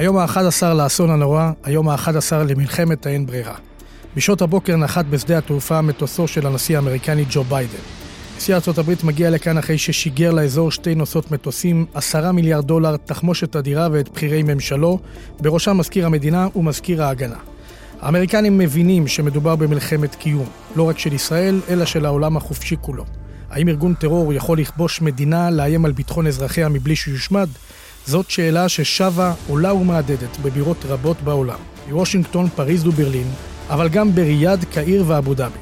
היום ה-11 לאסון הנורא, היום ה-11 למלחמת האין ברירה. בשעות הבוקר נחת בשדה התעופה מטוסו של הנשיא האמריקני ג'ו ביידן. נשיא ארה"ב מגיע לכאן אחרי ששיגר לאזור שתי נוסעות מטוסים, עשרה מיליארד דולר, תחמושת אדירה ואת בכירי ממשלו, בראשם מזכיר המדינה ומזכיר ההגנה. האמריקנים מבינים שמדובר במלחמת קיום, לא רק של ישראל, אלא של העולם החופשי כולו. האם ארגון טרור יכול לכבוש מדינה, לאיים על ביטחון אזרחיה מבלי שיושמד? זאת שאלה ששבה, עולה ומהדהדת בבירות רבות בעולם. בוושינגטון, פריז וברלין, אבל גם בריאד, קהיר ואבו דאבי.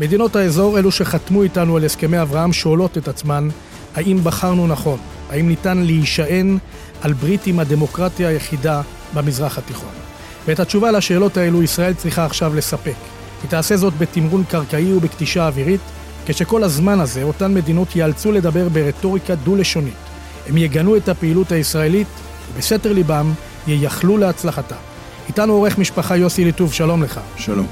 מדינות האזור, אלו שחתמו איתנו על הסכמי אברהם, שואלות את עצמן, האם בחרנו נכון? האם ניתן להישען על ברית עם הדמוקרטיה היחידה במזרח התיכון? ואת התשובה לשאלות האלו ישראל צריכה עכשיו לספק. היא תעשה זאת בתמרון קרקעי ובכתישה אווירית, כשכל הזמן הזה אותן מדינות ייאלצו לדבר ברטוריקה דו-לשונית. הם יגנו את הפעילות הישראלית, ובסתר ליבם ייחלו להצלחתה. איתנו עורך משפחה יוסי ליטוב, שלום לך. שלום.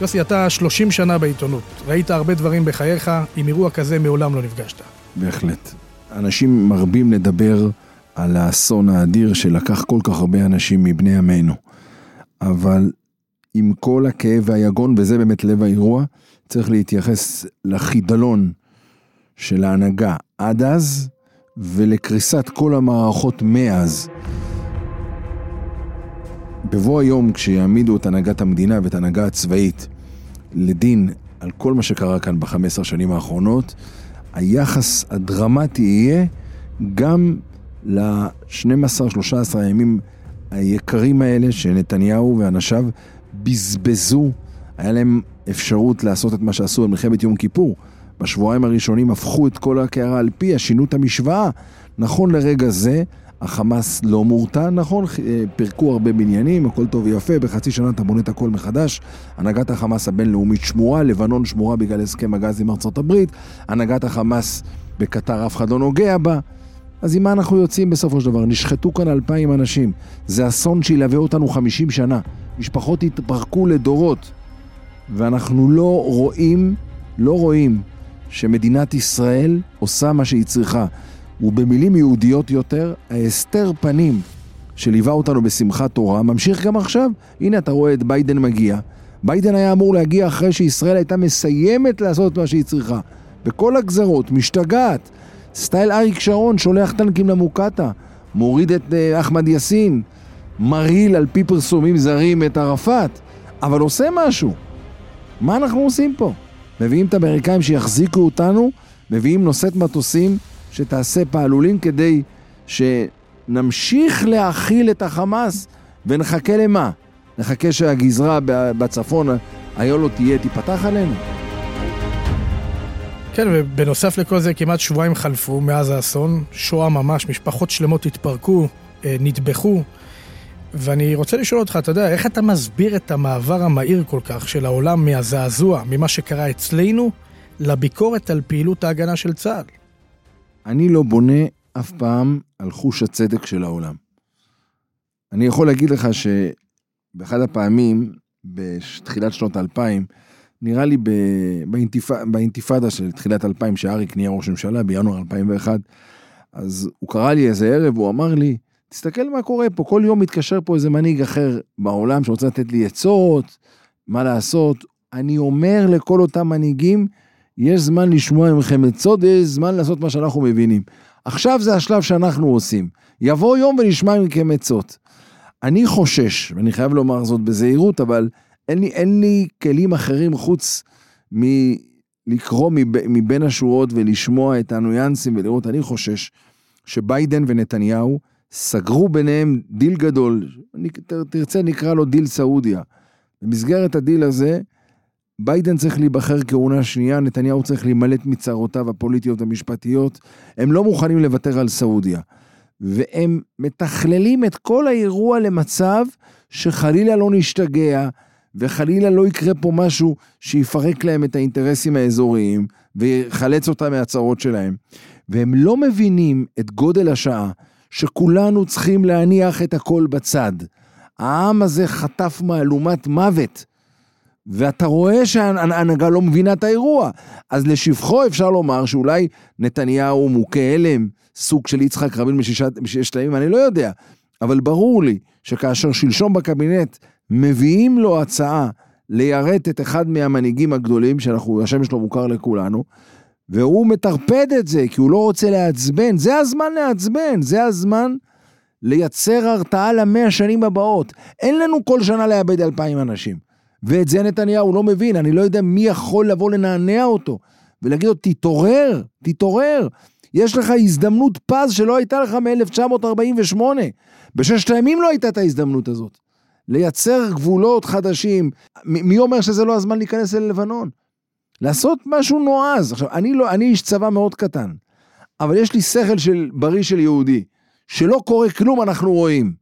יוסי, אתה 30 שנה בעיתונות. ראית הרבה דברים בחייך, עם אירוע כזה מעולם לא נפגשת. בהחלט. אנשים מרבים לדבר על האסון האדיר שלקח כל כך הרבה אנשים מבני עמנו. אבל עם כל הכאב והיגון, וזה באמת לב האירוע, צריך להתייחס לחידלון של ההנהגה עד אז, ולקריסת כל המערכות מאז. בבוא היום, כשיעמידו את הנהגת המדינה ואת ההנהגה הצבאית לדין על כל מה שקרה כאן ב-15 שנים האחרונות, היחס הדרמטי יהיה גם ל-12-13 הימים היקרים האלה שנתניהו ואנשיו בזבזו, היה להם אפשרות לעשות את מה שעשו במלחמת יום כיפור. בשבועיים הראשונים הפכו את כל הקערה על פיה, שינו את המשוואה. נכון לרגע זה, החמאס לא מורתע, נכון, פירקו הרבה בניינים, הכל טוב ויפה, בחצי שנה אתה בונה את הכל מחדש. הנהגת החמאס הבינלאומית שמורה, לבנון שמורה בגלל הסכם הגז עם ארצות הברית, הנהגת החמאס בקטר אף אחד לא נוגע בה. אז עם מה אנחנו יוצאים בסופו של דבר? נשחטו כאן אלפיים אנשים. זה אסון שילווה אותנו חמישים שנה. משפחות התפרקו לדורות. ואנחנו לא רואים, לא רואים שמדינת ישראל עושה מה שהיא צריכה. ובמילים יהודיות יותר, ההסתר פנים שליווה אותנו בשמחת תורה, ממשיך גם עכשיו. הנה אתה רואה את ביידן מגיע. ביידן היה אמור להגיע אחרי שישראל הייתה מסיימת לעשות מה שהיא צריכה. בכל הגזרות, משתגעת. סטייל אריק שרון שולח טנקים למוקטעה, מוריד את uh, אחמד יאסין, מרעיל על פי פרסומים זרים את ערפאת, אבל עושה משהו. מה אנחנו עושים פה? מביאים את האמריקאים שיחזיקו אותנו, מביאים נושאת מטוסים שתעשה פעלולים כדי שנמשיך להכיל את החמאס ונחכה למה? נחכה שהגזרה בצפון, היה לו תהיה, תיפתח עלינו? כן, ובנוסף לכל זה כמעט שבועיים חלפו מאז האסון, שואה ממש, משפחות שלמות התפרקו, אה, נטבחו, ואני רוצה לשאול אותך, אתה יודע, איך אתה מסביר את המעבר המהיר כל כך של העולם מהזעזוע, ממה שקרה אצלנו, לביקורת על פעילות ההגנה של צה"ל? אני לא בונה אף פעם על חוש הצדק של העולם. אני יכול להגיד לך שבאחד הפעמים, בתחילת שנות האלפיים, נראה לי באינתיפ... באינתיפאדה של תחילת 2000, שאריק נהיה ראש ממשלה בינואר 2001, אז הוא קרא לי איזה ערב, הוא אמר לי, תסתכל מה קורה פה, כל יום מתקשר פה איזה מנהיג אחר בעולם שרוצה לתת לי עצות, מה לעשות. אני אומר לכל אותם מנהיגים, יש זמן לשמוע מכם עצות ויש זמן לעשות מה שאנחנו מבינים. עכשיו זה השלב שאנחנו עושים. יבוא יום ונשמע מכם עצות. אני חושש, ואני חייב לומר זאת בזהירות, אבל אין לי, אין לי כלים אחרים חוץ מלקרוא מבין השורות ולשמוע את הניואנסים ולראות, אני חושש שביידן ונתניהו סגרו ביניהם דיל גדול, תרצה נקרא לו דיל סעודיה. במסגרת הדיל הזה, ביידן צריך להיבחר כהונה שנייה, נתניהו צריך להימלט מצרותיו הפוליטיות המשפטיות. הם לא מוכנים לוותר על סעודיה. והם מתכללים את כל האירוע למצב שחלילה לא נשתגע, וחלילה לא יקרה פה משהו שיפרק להם את האינטרסים האזוריים ויחלץ אותם מהצרות שלהם. והם לא מבינים את גודל השעה שכולנו צריכים להניח את הכל בצד. העם הזה חטף מהלומת מוות, ואתה רואה שההנהגה לא מבינה את האירוע. אז לשבחו אפשר לומר שאולי נתניהו מוכה הלם, סוג של יצחק רבין מששת הימים, אני לא יודע. אבל ברור לי שכאשר שלשום בקבינט מביאים לו הצעה ליירט את אחד מהמנהיגים הגדולים, שאנחנו, השם שלו מוכר לכולנו, והוא מטרפד את זה, כי הוא לא רוצה לעצבן. זה הזמן לעצבן, זה הזמן לייצר הרתעה למאה השנים הבאות. אין לנו כל שנה לאבד אלפיים אנשים. ואת זה נתניהו לא מבין, אני לא יודע מי יכול לבוא לנענע אותו ולהגיד לו, תתעורר, תתעורר. יש לך הזדמנות פז שלא הייתה לך מ-1948. בששת הימים לא הייתה את ההזדמנות הזאת. לייצר גבולות חדשים. מי אומר שזה לא הזמן להיכנס אל לבנון? לעשות משהו נועז. עכשיו, אני לא, אני איש צבא מאוד קטן, אבל יש לי שכל של בריא של יהודי. שלא קורה כלום אנחנו רואים.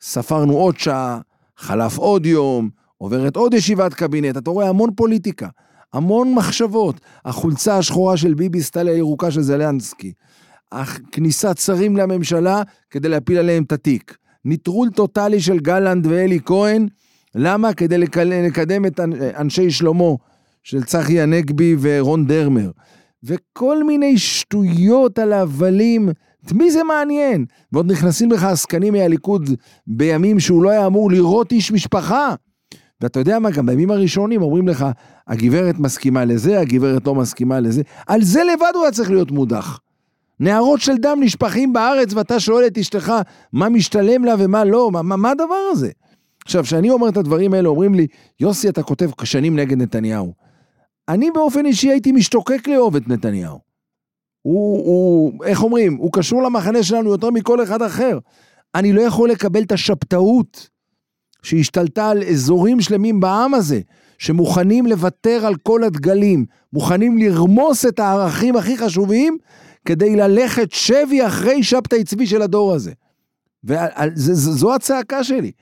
ספרנו עוד שעה, חלף עוד יום, עוברת עוד ישיבת קבינט, אתה רואה המון פוליטיקה, המון מחשבות. החולצה השחורה של ביבי סטליה הירוקה של זלנסקי. כניסת שרים לממשלה כדי להפיל עליהם את התיק. נטרול טוטאלי של גלנט ואלי כהן, למה? כדי לקדם את אנשי שלמה של צחי הנגבי ורון דרמר. וכל מיני שטויות על הבלים, את מי זה מעניין? ועוד נכנסים לך עסקנים מהליכוד בימים שהוא לא היה אמור לראות איש משפחה. ואתה יודע מה, גם בימים הראשונים אומרים לך, הגברת מסכימה לזה, הגברת לא מסכימה לזה. על זה לבד הוא היה צריך להיות מודח. נערות של דם נשפכים בארץ ואתה שואל את אשתך מה משתלם לה ומה לא, מה, מה, מה הדבר הזה? עכשיו, כשאני אומר את הדברים האלה, אומרים לי, יוסי, אתה כותב שנים נגד נתניהו. אני באופן אישי הייתי משתוקק לאהוב את נתניהו. הוא, הוא, איך אומרים, הוא קשור למחנה שלנו יותר מכל אחד אחר. אני לא יכול לקבל את השבתאות שהשתלטה על אזורים שלמים בעם הזה, שמוכנים לוותר על כל הדגלים, מוכנים לרמוס את הערכים הכי חשובים, כדי ללכת שבי אחרי שבתאי צבי של הדור הזה. וזו הצעקה שלי.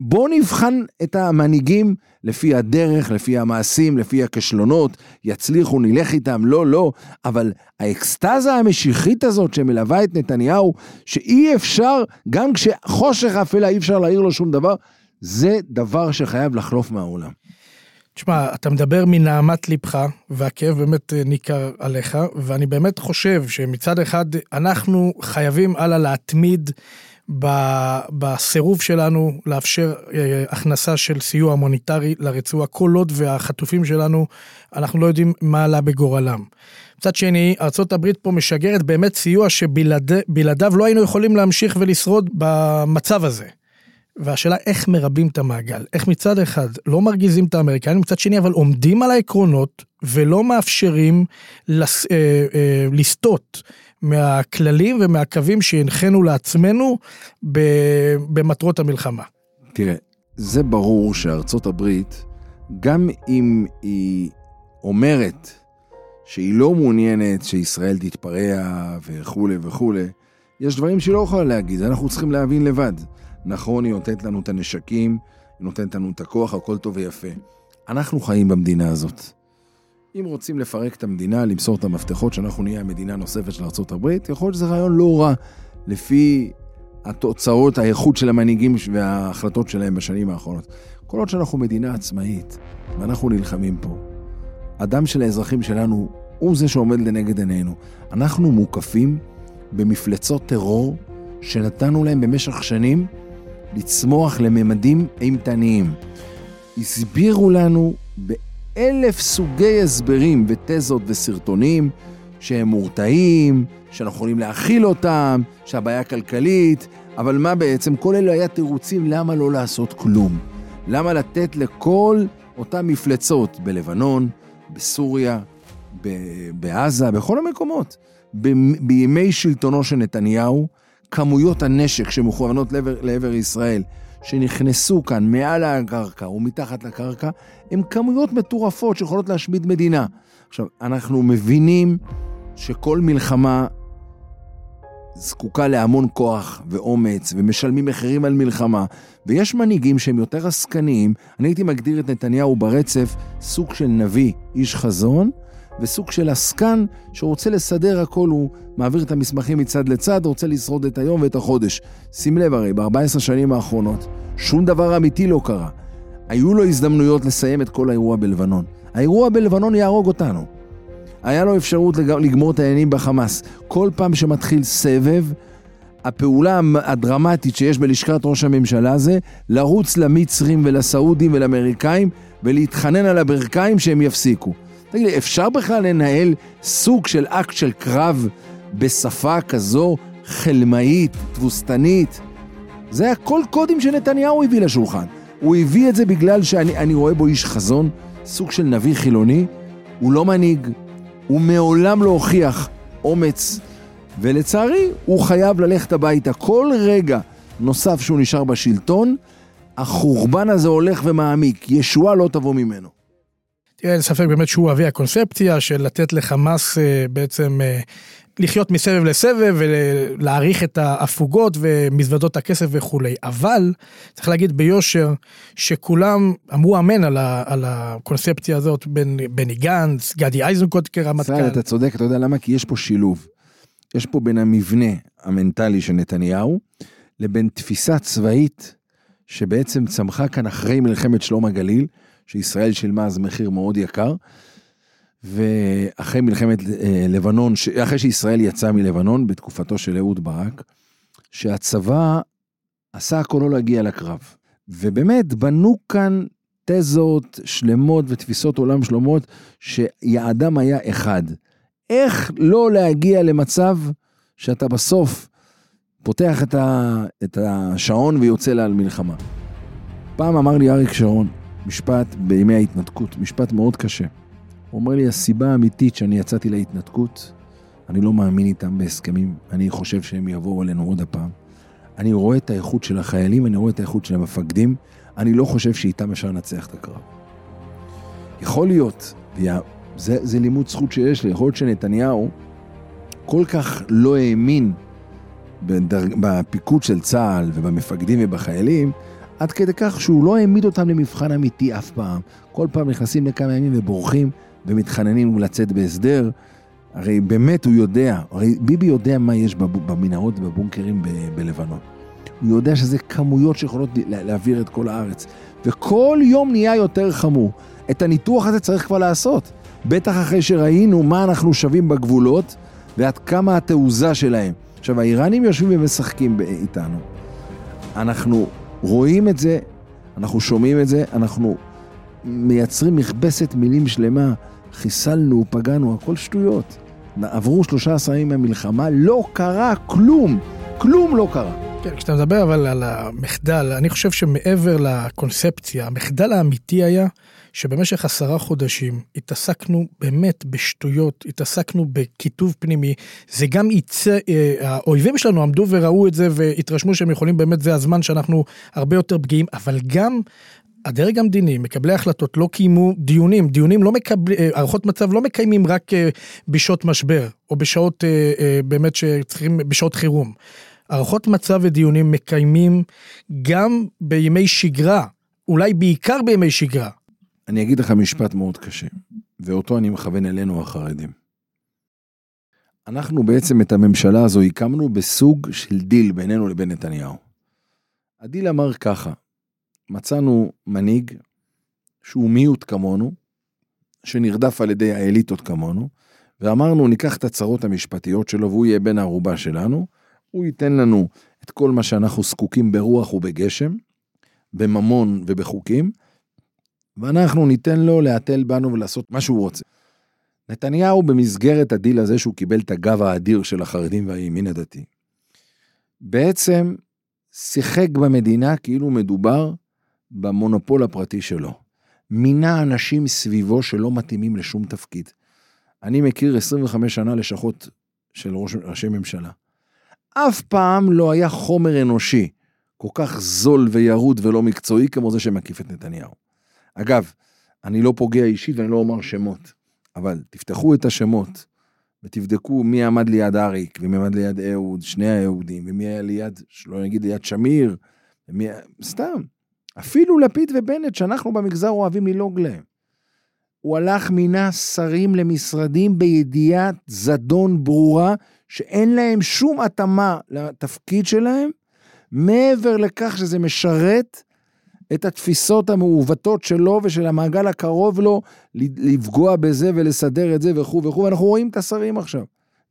בואו נבחן את המנהיגים לפי הדרך, לפי המעשים, לפי הכישלונות, יצליחו, נלך איתם, לא, לא, אבל האקסטזה המשיחית הזאת שמלווה את נתניהו, שאי אפשר, גם כשחושך אפלה אי אפשר להעיר לו שום דבר, זה דבר שחייב לחלוף מהעולם. תשמע, אתה מדבר מנהמת ליבך, והכאב באמת אה, ניכר עליך, ואני באמת חושב שמצד אחד אנחנו חייבים הלאה להתמיד בסירוב שלנו לאפשר אה, הכנסה של סיוע הומניטרי לרצועה, כל עוד והחטופים שלנו, אנחנו לא יודעים מה עלה בגורלם. מצד שני, ארה"ב פה משגרת באמת סיוע שבלעדיו לא היינו יכולים להמשיך ולשרוד במצב הזה. והשאלה איך מרבים את המעגל, איך מצד אחד לא מרגיזים את האמריקאים, מצד שני אבל עומדים על העקרונות ולא מאפשרים לס, אה, אה, לסטות מהכללים ומהקווים שהנחינו לעצמנו במטרות המלחמה. תראה, זה ברור שארצות הברית, גם אם היא אומרת שהיא לא מעוניינת שישראל תתפרע וכולי וכולי, יש דברים שהיא לא יכולה להגיד, אנחנו צריכים להבין לבד. נכון, היא נותנת לנו את הנשקים, היא נותנת לנו את הכוח, הכל טוב ויפה. אנחנו חיים במדינה הזאת. אם רוצים לפרק את המדינה, למסור את המפתחות, שאנחנו נהיה המדינה הנוספת של ארה"ב, יכול להיות שזה רעיון לא רע, לפי התוצאות, האיכות של המנהיגים וההחלטות שלהם בשנים האחרונות. כל עוד שאנחנו מדינה עצמאית, ואנחנו נלחמים פה, הדם של האזרחים שלנו הוא זה שעומד לנגד עינינו. אנחנו מוקפים במפלצות טרור שנתנו להם במשך שנים לצמוח לממדים אימתניים. הסבירו לנו באלף סוגי הסברים ותזות וסרטונים שהם מורתעים, שאנחנו יכולים להכיל אותם, שהבעיה כלכלית, אבל מה בעצם? כל אלו היה תירוצים למה לא לעשות כלום. למה לתת לכל אותן מפלצות בלבנון, בסוריה, בעזה, בכל המקומות. בימי שלטונו של נתניהו, כמויות הנשק שמכוונות לעבר, לעבר ישראל, שנכנסו כאן מעל הקרקע ומתחת לקרקע, הן כמויות מטורפות שיכולות להשמיד מדינה. עכשיו, אנחנו מבינים שכל מלחמה זקוקה להמון כוח ואומץ, ומשלמים מחירים על מלחמה, ויש מנהיגים שהם יותר עסקניים. אני הייתי מגדיר את נתניהו ברצף סוג של נביא, איש חזון, וסוג של עסקן שרוצה לסדר הכל, הוא מעביר את המסמכים מצד לצד, רוצה לשרוד את היום ואת החודש. שים לב הרי, ב-14 שנים האחרונות, שום דבר אמיתי לא קרה. היו לו הזדמנויות לסיים את כל האירוע בלבנון. האירוע בלבנון יהרוג אותנו. היה לו אפשרות לגמור את העניינים בחמאס. כל פעם שמתחיל סבב, הפעולה הדרמטית שיש בלשכת ראש הממשלה זה לרוץ למצרים ולסעודים ולאמריקאים ולהתחנן על הברכיים שהם יפסיקו. תגיד לי, אפשר בכלל לנהל סוג של אקט של קרב בשפה כזו חלמאית, תבוסתנית? זה הכל קודים שנתניהו הביא לשולחן. הוא הביא את זה בגלל שאני רואה בו איש חזון, סוג של נביא חילוני. הוא לא מנהיג, הוא מעולם לא הוכיח אומץ, ולצערי, הוא חייב ללכת הביתה. כל רגע נוסף שהוא נשאר בשלטון, החורבן הזה הולך ומעמיק, ישועה לא תבוא ממנו. תראה, אין ספק באמת שהוא אבי הקונספציה של לתת לחמאס אה, בעצם אה, לחיות מסבב לסבב ולהעריך את ההפוגות ומזוודות הכסף וכולי. אבל צריך להגיד ביושר שכולם אמרו אמן על, ה, על הקונספציה הזאת, בין בני גנץ, גדי איזנקוט כרמטכ"ל. ישראל, אתה צודק, אתה יודע למה? כי יש פה שילוב. יש פה בין המבנה המנטלי של נתניהו לבין תפיסה צבאית שבעצם צמחה כאן אחרי מלחמת שלום הגליל, שישראל שילמה אז מחיר מאוד יקר. ואחרי מלחמת אה, לבנון, אחרי שישראל יצאה מלבנון בתקופתו של אהוד ברק, שהצבא עשה הכל לא להגיע לקרב. ובאמת בנו כאן תזות שלמות ותפיסות עולם שלמות שיעדם היה אחד. איך לא להגיע למצב שאתה בסוף פותח את, השעון ויוצא לה על מלחמה. פעם אמר לי אריק שרון, משפט בימי ההתנתקות, משפט מאוד קשה. הוא אומר לי, הסיבה האמיתית שאני יצאתי להתנתקות, אני לא מאמין איתם בהסכמים, אני חושב שהם יבואו עלינו עוד הפעם. אני רואה את האיכות של החיילים, אני רואה את האיכות של המפקדים, אני לא חושב שאיתם אפשר לנצח את הקרב. יכול להיות, זה, זה לימוד זכות שיש לי, יכול להיות שנתניהו כל כך לא האמין בדרג, בפיקוד של צה"ל ובמפקדים ובחיילים, עד כדי כך שהוא לא העמיד אותם למבחן אמיתי אף פעם. כל פעם נכנסים לכמה ימים ובורחים, ומתחננים לצאת בהסדר. הרי באמת הוא יודע, הרי ביבי יודע מה יש במנהרות ובבונקרים ב- בלבנון. הוא יודע שזה כמויות שיכולות להעביר את כל הארץ. וכל יום נהיה יותר חמור. את הניתוח הזה צריך כבר לעשות. בטח אחרי שראינו מה אנחנו שווים בגבולות ועד כמה התעוזה שלהם. עכשיו, האיראנים יושבים ומשחקים איתנו. אנחנו רואים את זה, אנחנו שומעים את זה, אנחנו מייצרים מכבסת מילים שלמה, חיסלנו, פגענו, הכל שטויות. עברו 13 ימים מהמלחמה, לא קרה כלום, כלום לא קרה. כן, כשאתה מדבר אבל על המחדל, אני חושב שמעבר לקונספציה, המחדל האמיתי היה שבמשך עשרה חודשים התעסקנו באמת בשטויות, התעסקנו בקיטוב פנימי, זה גם יצא, אה, האויבים שלנו עמדו וראו את זה והתרשמו שהם יכולים, באמת זה הזמן שאנחנו הרבה יותר פגיעים, אבל גם הדרג המדיני, מקבלי ההחלטות לא קיימו דיונים, דיונים לא מקבלים, אה, הערכות מצב לא מקיימים רק אה, בשעות משבר, או בשעות באמת שצריכים, בשעות חירום. הערכות מצב ודיונים מקיימים גם בימי שגרה, אולי בעיקר בימי שגרה. אני אגיד לך משפט מאוד קשה, ואותה אני מכוון אלינו החרדים. אנחנו בעצם את הממשלה הזו הקמנו בסוג של דיל בינינו לבין נתניהו. הדיל אמר ככה, מצאנו מנהיג שהוא מיעוט כמונו, שנרדף על ידי האליטות כמונו, ואמרנו ניקח את הצרות המשפטיות שלו והוא יהיה בן הערובה שלנו, הוא ייתן לנו את כל מה שאנחנו זקוקים ברוח ובגשם, בממון ובחוקים, ואנחנו ניתן לו להתל בנו ולעשות מה שהוא רוצה. נתניהו במסגרת הדיל הזה שהוא קיבל את הגב האדיר של החרדים והימין הדתי, בעצם שיחק במדינה כאילו מדובר במונופול הפרטי שלו. מינה אנשים סביבו שלא מתאימים לשום תפקיד. אני מכיר 25 שנה לשכות של ראש, ראשי ממשלה. אף פעם לא היה חומר אנושי כל כך זול וירוד ולא מקצועי כמו זה שמקיף את נתניהו. אגב, אני לא פוגע אישית ואני לא אומר שמות, אבל תפתחו את השמות ותבדקו מי עמד ליד אריק, ומי עמד ליד אהוד, שני האהודים, ומי היה ליד, שלא נגיד ליד שמיר, ומי... סתם. אפילו לפיד ובנט, שאנחנו במגזר אוהבים ללעוג להם. הוא הלך מינה שרים למשרדים בידיעת זדון ברורה, שאין להם שום התאמה לתפקיד שלהם, מעבר לכך שזה משרת את התפיסות המעוותות שלו ושל המעגל הקרוב לו, לפגוע בזה ולסדר את זה וכו' וכו', ואנחנו רואים את השרים עכשיו.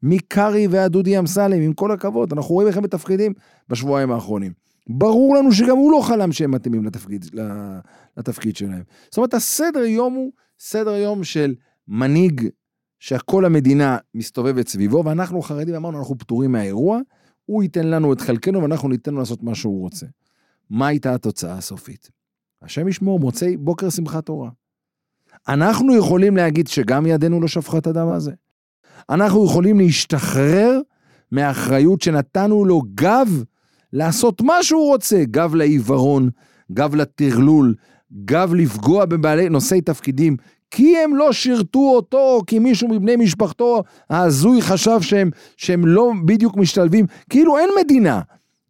מקרעי ועד דודי אמסלם, עם כל הכבוד, אנחנו רואים איך הם מתפקדים בשבועיים האחרונים. ברור לנו שגם הוא לא חלם שהם מתאימים לתפקיד, לתפקיד שלהם. זאת אומרת, הסדר יום הוא סדר יום של מנהיג שכל המדינה מסתובבת סביבו, ואנחנו חרדים אמרנו, אנחנו פטורים מהאירוע, הוא ייתן לנו את חלקנו ואנחנו ניתן לו לעשות מה שהוא רוצה. מה הייתה התוצאה הסופית? השם ישמור, מוצאי בוקר שמחת תורה. אנחנו יכולים להגיד שגם ידינו לא שפכה את הדם הזה. אנחנו יכולים להשתחרר מהאחריות שנתנו לו גב לעשות מה שהוא רוצה, גב לעיוורון, גב לטרלול, גב לפגוע בבעלי נושאי תפקידים, כי הם לא שירתו אותו, כי מישהו מבני משפחתו ההזוי חשב שהם, שהם לא בדיוק משתלבים, כאילו אין מדינה.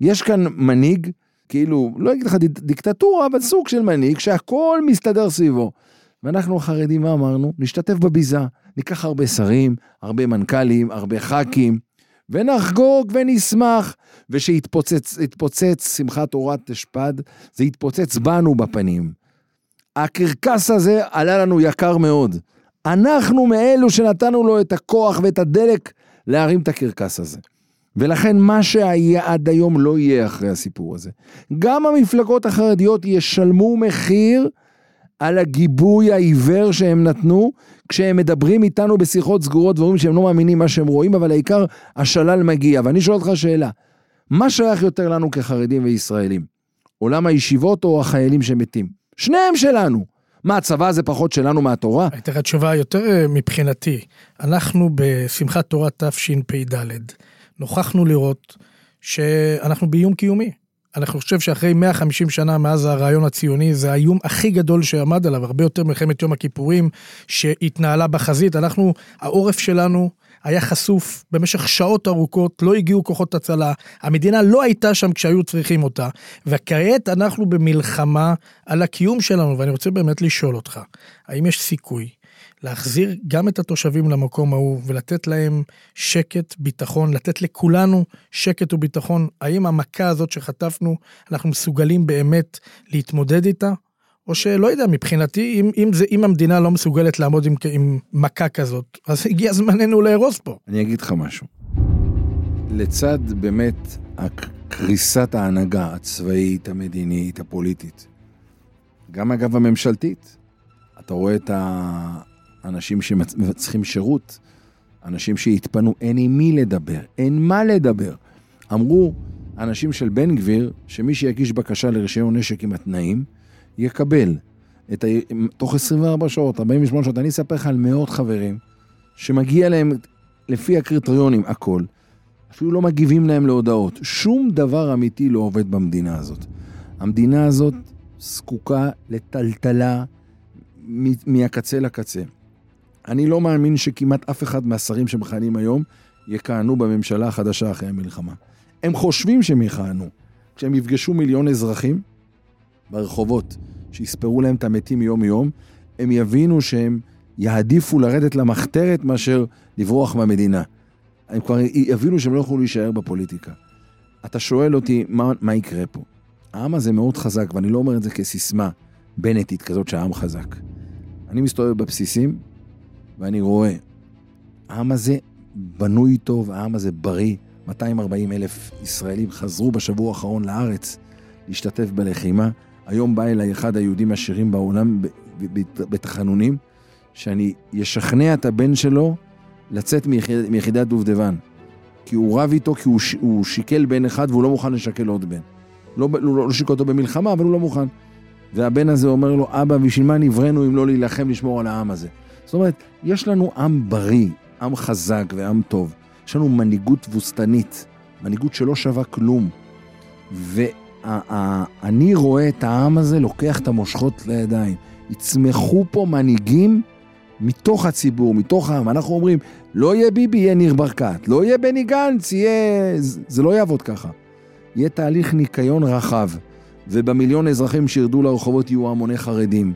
יש כאן מנהיג, כאילו, לא אגיד לך דיקטטורה, אבל סוג של מנהיג שהכל מסתדר סביבו. ואנחנו החרדים, מה אמרנו? נשתתף בביזה, ניקח הרבה שרים, הרבה מנכ"לים, הרבה ח"כים, ונחגוג ונשמח, ושיתפוצץ שמחת תורת תשפ"ד, זה יתפוצץ בנו בפנים. הקרקס הזה עלה לנו יקר מאוד. אנחנו מאלו שנתנו לו את הכוח ואת הדלק להרים את הקרקס הזה. ולכן מה שהיה עד היום לא יהיה אחרי הסיפור הזה. גם המפלגות החרדיות ישלמו מחיר על הגיבוי העיוור שהם נתנו, כשהם מדברים איתנו בשיחות סגורות ואומרים שהם לא מאמינים מה שהם רואים, אבל העיקר השלל מגיע. ואני שואל אותך שאלה, מה שייך יותר לנו כחרדים וישראלים? עולם הישיבות או החיילים שמתים? שניהם שלנו. מה, הצבא זה פחות שלנו מהתורה? הייתה לך תשובה יותר אה, מבחינתי. אנחנו בשמחת תורה תשפ"ד, נוכחנו לראות שאנחנו באיום קיומי. אני חושב שאחרי 150 שנה מאז הרעיון הציוני, זה האיום הכי גדול שעמד עליו, הרבה יותר מלחמת יום הכיפורים שהתנהלה בחזית. אנחנו, העורף שלנו היה חשוף במשך שעות ארוכות, לא הגיעו כוחות הצלה, המדינה לא הייתה שם כשהיו צריכים אותה, וכעת אנחנו במלחמה על הקיום שלנו, ואני רוצה באמת לשאול אותך, האם יש סיכוי להחזיר גם את התושבים למקום ההוא ולתת להם שקט, ביטחון, לתת לכולנו שקט וביטחון. האם המכה הזאת שחטפנו, אנחנו מסוגלים באמת להתמודד איתה? או שלא יודע, מבחינתי, אם, אם, זה, אם המדינה לא מסוגלת לעמוד עם, עם מכה כזאת, אז הגיע זמננו לארוז פה. אני אגיד לך משהו. לצד באמת קריסת ההנהגה הצבאית, המדינית, הפוליטית, גם אגב הממשלתית, אתה רואה את האנשים שצריכים שירות, אנשים שהתפנו, אין עם מי לדבר, אין מה לדבר. אמרו אנשים של בן גביר, שמי שיגיש בקשה לרישיון נשק עם התנאים, יקבל את ה... תוך 24 שעות, 48 שעות. אני אספר לך על מאות חברים שמגיע להם לפי הקריטריונים הכל, אפילו לא מגיבים להם להודעות. שום דבר אמיתי לא עובד במדינה הזאת. המדינה הזאת זקוקה לטלטלה מהקצה לקצה. אני לא מאמין שכמעט אף אחד מהשרים שמכהנים היום יכהנו בממשלה החדשה אחרי המלחמה. הם חושבים שהם יכהנו. כשהם יפגשו מיליון אזרחים, ברחובות, שיספרו להם את המתים יום-יום, הם יבינו שהם יעדיפו לרדת למחתרת מאשר לברוח מהמדינה. הם כבר יבינו שהם לא יוכלו להישאר בפוליטיקה. אתה שואל אותי, מה, מה יקרה פה? העם הזה מאוד חזק, ואני לא אומר את זה כסיסמה בנטית כזאת שהעם חזק. אני מסתובב בבסיסים, ואני רואה, העם הזה בנוי טוב, העם הזה בריא. 240 אלף ישראלים חזרו בשבוע האחרון לארץ להשתתף בלחימה. היום בא אליי אחד היהודים העשירים בעולם בתחנונים, שאני אשכנע את הבן שלו לצאת מיחיד, מיחידת דובדבן. כי הוא רב איתו, כי הוא, הוא שיקל בן אחד והוא לא מוכן לשקל עוד בן. לא, לא, לא שיקל אותו במלחמה, אבל הוא לא מוכן. והבן הזה אומר לו, אבא, בשביל מה נבראנו אם לא להילחם לשמור על העם הזה? זאת אומרת, יש לנו עם בריא, עם חזק ועם טוב. יש לנו מנהיגות תבוסתנית, מנהיגות שלא שווה כלום. ו... אני רואה את העם הזה לוקח את המושכות לידיים. יצמחו פה מנהיגים מתוך הציבור, מתוך העם. אנחנו אומרים, לא יהיה ביבי, יהיה ניר ברקת. לא יהיה בני גנץ, יהיה... זה לא יעבוד ככה. יהיה תהליך ניקיון רחב, ובמיליון אזרחים שירדו לרחובות יהיו המוני חרדים,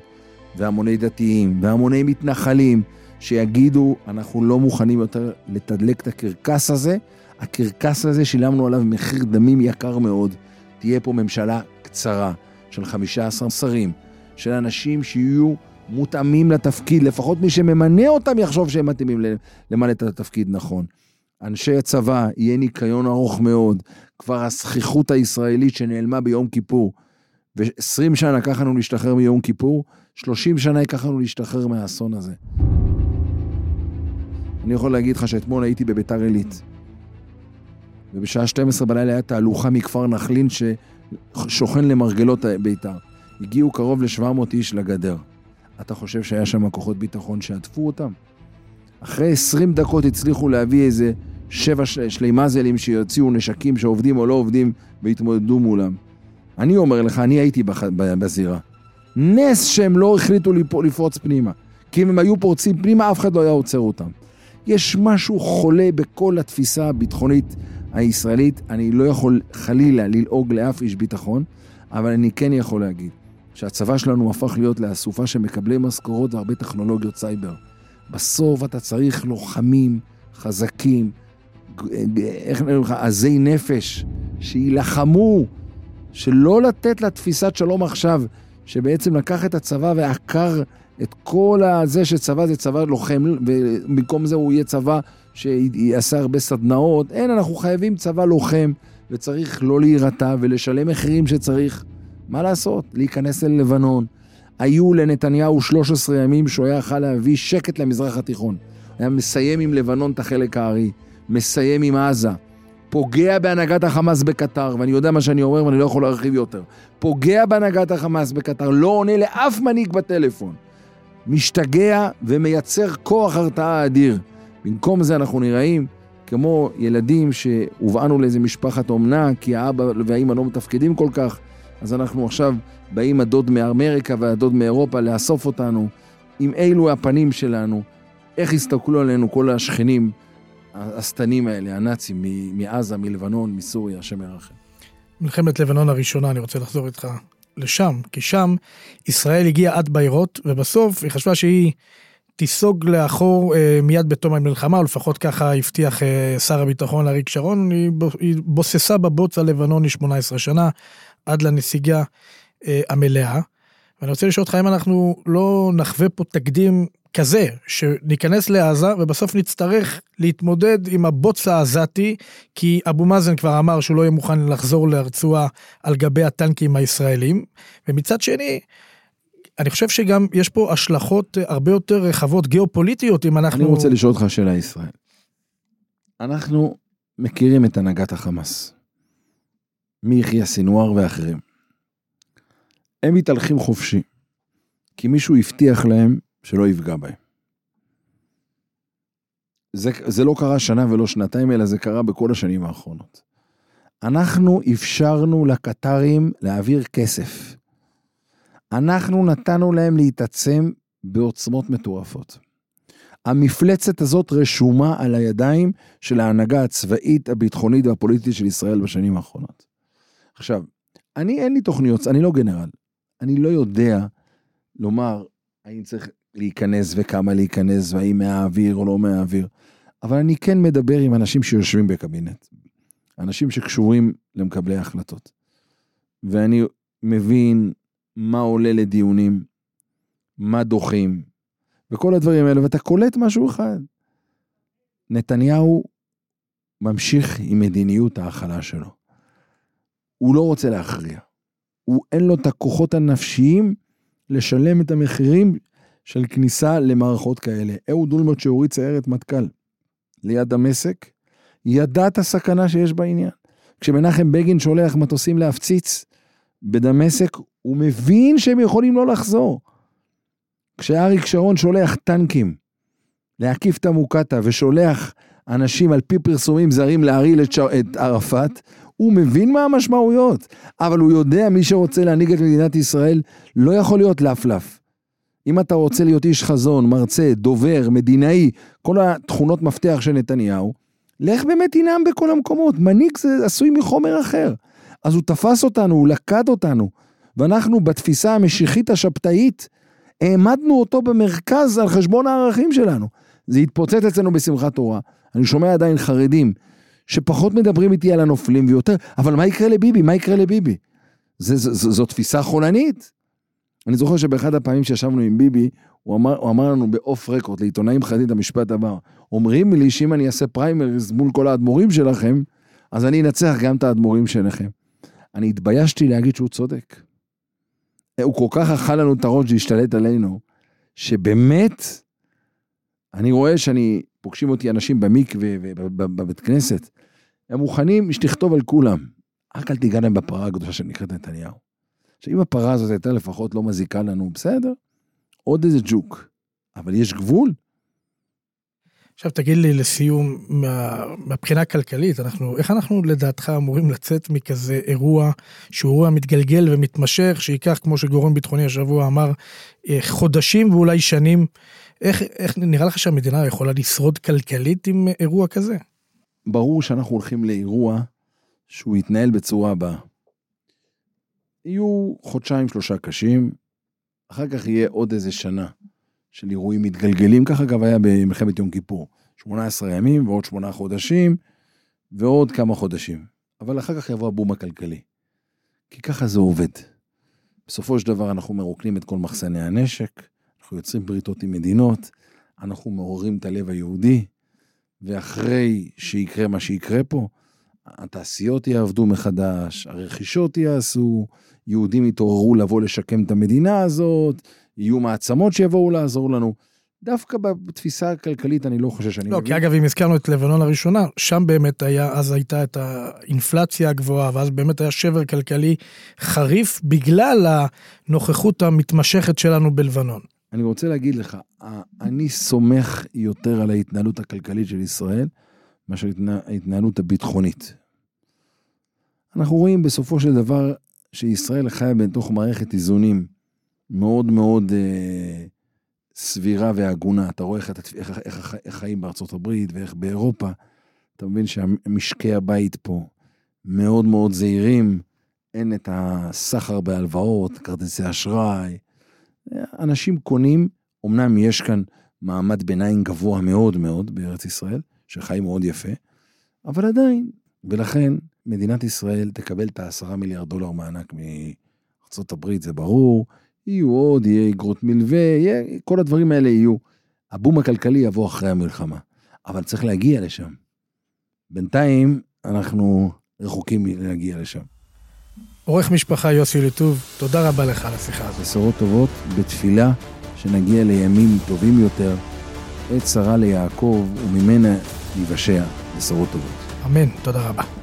והמוני דתיים, והמוני מתנחלים, שיגידו, אנחנו לא מוכנים יותר לתדלק את הקרקס הזה. הקרקס הזה, שילמנו עליו מחיר דמים יקר מאוד. תהיה פה ממשלה קצרה של 15 שרים, של אנשים שיהיו מותאמים לתפקיד, לפחות מי שממנה אותם יחשוב שהם מתאימים למלא את התפקיד נכון. אנשי הצבא, יהיה ניקיון ארוך מאוד. כבר הזכיחות הישראלית שנעלמה ביום כיפור, ו-20 שנה לקח לנו להשתחרר מיום כיפור, 30 שנה ייקח לנו להשתחרר מהאסון הזה. אני יכול להגיד לך שאתמול הייתי בביתר עילית, ובשעה 12 בלילה הייתה תהלוכה מכפר נחלין ששוכן למרגלות ביתר. הגיעו קרוב ל-700 איש לגדר. אתה חושב שהיה שם כוחות ביטחון שעטפו אותם? אחרי 20 דקות הצליחו להביא איזה שבע שלימזלים שיוציאו נשקים שעובדים או לא עובדים והתמודדו מולם. אני אומר לך, אני הייתי בח... בזירה. נס שהם לא החליטו לפרוץ פנימה. כי אם הם היו פורצים פנימה, אף אחד לא היה עוצר אותם. יש משהו חולה בכל התפיסה הביטחונית הישראלית. אני לא יכול חלילה ללעוג לאף איש ביטחון, אבל אני כן יכול להגיד שהצבא שלנו הפך להיות לאסופה של מקבלי משכורות והרבה טכנולוגיות סייבר. בסוף אתה צריך לוחמים חזקים, איך נראה לך, עזי נפש, שיילחמו, שלא לתת לתפיסת שלום עכשיו, שבעצם לקח את הצבא ועקר את כל הזה שצבא זה צבא לוחם, ובמקום זה הוא יהיה צבא שיעשה הרבה סדנאות. אין, אנחנו חייבים צבא לוחם, וצריך לא להירתע ולשלם מחירים שצריך. מה לעשות? להיכנס אל לבנון. היו לנתניהו 13 ימים שהוא היה יכול להביא שקט למזרח התיכון. היה מסיים עם לבנון את החלק הארי, מסיים עם עזה, פוגע בהנהגת החמאס בקטר, ואני יודע מה שאני אומר ואני לא יכול להרחיב יותר. פוגע בהנהגת החמאס בקטר, לא עונה לאף מנהיג בטלפון. משתגע ומייצר כוח הרתעה אדיר. במקום זה אנחנו נראים כמו ילדים שהובאנו לאיזה משפחת אומנה, כי האבא והאימא לא מתפקדים כל כך, אז אנחנו עכשיו באים הדוד מאמריקה והדוד מאירופה לאסוף אותנו. עם אילו הפנים שלנו, איך הסתכלו עלינו כל השכנים השטנים האלה, הנאצים, מעזה, מלבנון, מסוריה, השם ירחם. מלחמת לבנון הראשונה, אני רוצה לחזור איתך לשם, כי שם ישראל הגיעה עד ביירות, ובסוף היא חשבה שהיא תיסוג לאחור אה, מיד בתום המלחמה, או לפחות ככה הבטיח אה, שר הביטחון אריק שרון, היא, בוססה בבוץ הלבנוני 18 שנה, עד לנסיגה אה, המלאה. ואני רוצה לשאול אותך אם אנחנו לא נחווה פה תקדים כזה, שניכנס לעזה ובסוף נצטרך להתמודד עם הבוץ העזתי, כי אבו מאזן כבר אמר שהוא לא יהיה מוכן לחזור לרצועה על גבי הטנקים הישראלים, ומצד שני, אני חושב שגם יש פה השלכות הרבה יותר רחבות גיאופוליטיות אם אנחנו... אני רוצה לשאול אותך שאלה ישראל. אנחנו מכירים את הנהגת החמאס. מיחיא סינואר ואחרים. הם מתהלכים חופשי, כי מישהו הבטיח להם שלא יפגע בהם. זה, זה לא קרה שנה ולא שנתיים, אלא זה קרה בכל השנים האחרונות. אנחנו אפשרנו לקטרים להעביר כסף. אנחנו נתנו להם להתעצם בעוצמות מטורפות. המפלצת הזאת רשומה על הידיים של ההנהגה הצבאית, הביטחונית והפוליטית של ישראל בשנים האחרונות. עכשיו, אני אין לי תוכניות, אני לא גנרל. אני לא יודע לומר האם צריך להיכנס וכמה להיכנס, והאם מהאוויר או לא מהאוויר, אבל אני כן מדבר עם אנשים שיושבים בקבינט, אנשים שקשורים למקבלי ההחלטות. ואני מבין מה עולה לדיונים, מה דוחים, וכל הדברים האלה, ואתה קולט משהו אחד. נתניהו ממשיך עם מדיניות ההכלה שלו. הוא לא רוצה להכריע. הוא אין לו את הכוחות הנפשיים לשלם את המחירים של כניסה למערכות כאלה. אהוד אולמרט שהוריד סיירת מטכ"ל ליד דמשק, ידע את הסכנה שיש בעניין. כשמנחם בגין שולח מטוסים להפציץ בדמשק, הוא מבין שהם יכולים לא לחזור. כשאריק שרון שולח טנקים להקיף את המוקטעה ושולח אנשים על פי פרסומים זרים להרעיל את, את ערפאת, הוא מבין מה המשמעויות, אבל הוא יודע, מי שרוצה להנהיג את מדינת ישראל, לא יכול להיות לפלף. אם אתה רוצה להיות איש חזון, מרצה, דובר, מדינאי, כל התכונות מפתח של נתניהו, לך באמת תנאם בכל המקומות. מנהיג זה עשוי מחומר אחר. אז הוא תפס אותנו, הוא לקד אותנו, ואנחנו בתפיסה המשיחית השבתאית, העמדנו אותו במרכז על חשבון הערכים שלנו. זה התפוצץ אצלנו בשמחת תורה. אני שומע עדיין חרדים שפחות מדברים איתי על הנופלים ויותר, אבל מה יקרה לביבי? מה יקרה לביבי? זה, זה, זו, זו תפיסה חולנית. אני זוכר שבאחד הפעמים שישבנו עם ביבי, הוא אמר, הוא אמר לנו באוף רקורד, לעיתונאים חרדים את המשפט הבא, אומרים לי שאם אני אעשה פריימריז מול כל האדמו"רים שלכם, אז אני אנצח גם את האדמו"רים שלכם. אני התביישתי להגיד שהוא צודק. הוא כל כך אכל לנו את הראש והשתלט עלינו, שבאמת, אני רואה שאני, פוגשים אותי אנשים במקווה ובבית כנסת, הם מוכנים שתכתוב על כולם, רק אל תיגע להם בפרה הקדושה שנקראת נתניהו. שאם הפרה הזאת הייתה לפחות לא מזיקה לנו, בסדר, עוד איזה ג'וק. אבל יש גבול. עכשיו תגיד לי לסיום, מה, מהבחינה הכלכלית, אנחנו, איך אנחנו לדעתך אמורים לצאת מכזה אירוע שהוא אירוע מתגלגל ומתמשך, שייקח, כמו שגורם ביטחוני השבוע אמר, אה, חודשים ואולי שנים. איך, איך נראה לך שהמדינה יכולה לשרוד כלכלית עם אירוע כזה? ברור שאנחנו הולכים לאירוע שהוא יתנהל בצורה הבאה. יהיו חודשיים שלושה קשים, אחר כך יהיה עוד איזה שנה של אירועים מתגלגלים, כך אגב היה במלחמת יום כיפור. 18 ימים ועוד שמונה חודשים ועוד כמה חודשים. אבל אחר כך יבוא הבום הכלכלי. כי ככה זה עובד. בסופו של דבר אנחנו מרוקנים את כל מחסני הנשק, אנחנו יוצרים בריתות עם מדינות, אנחנו מעוררים את הלב היהודי, ואחרי שיקרה מה שיקרה פה, התעשיות יעבדו מחדש, הרכישות יעשו, יהודים יתעוררו לבוא לשקם את המדינה הזאת, יהיו מעצמות שיבואו לעזור לנו. דווקא בתפיסה הכלכלית אני לא חושב שאני לא, כי אגב, אם הזכרנו את לבנון הראשונה, שם באמת היה, אז הייתה את האינפלציה הגבוהה, ואז באמת היה שבר כלכלי חריף בגלל הנוכחות המתמשכת שלנו בלבנון. אני רוצה להגיד לך, אני סומך יותר על ההתנהלות הכלכלית של ישראל מאשר ההתנהלות הביטחונית. אנחנו רואים בסופו של דבר שישראל חיה בתוך מערכת איזונים מאוד מאוד אה, סבירה והגונה. אתה רואה איך, איך, איך, איך חיים בארצות הברית ואיך באירופה. אתה מבין שמשקי הבית פה מאוד מאוד זהירים, אין את הסחר בהלוואות, כרטיסי אשראי. אנשים קונים, אמנם יש כאן מעמד ביניים גבוה מאוד מאוד בארץ ישראל, שחי מאוד יפה, אבל עדיין, ולכן מדינת ישראל תקבל את העשרה מיליארד דולר מענק הברית, זה ברור, יהיו עוד, יהיה אגרות מלווה, יהיה, כל הדברים האלה יהיו. הבום הכלכלי יבוא אחרי המלחמה, אבל צריך להגיע לשם. בינתיים אנחנו רחוקים מלהגיע לשם. עורך משפחה יוסי ליטוב, תודה רבה לך על השיחה הזאת. בשורות טובות, בתפילה שנגיע לימים טובים יותר, עת שרה ליעקב וממנה ייוושע בשורות טובות. אמן, תודה רבה.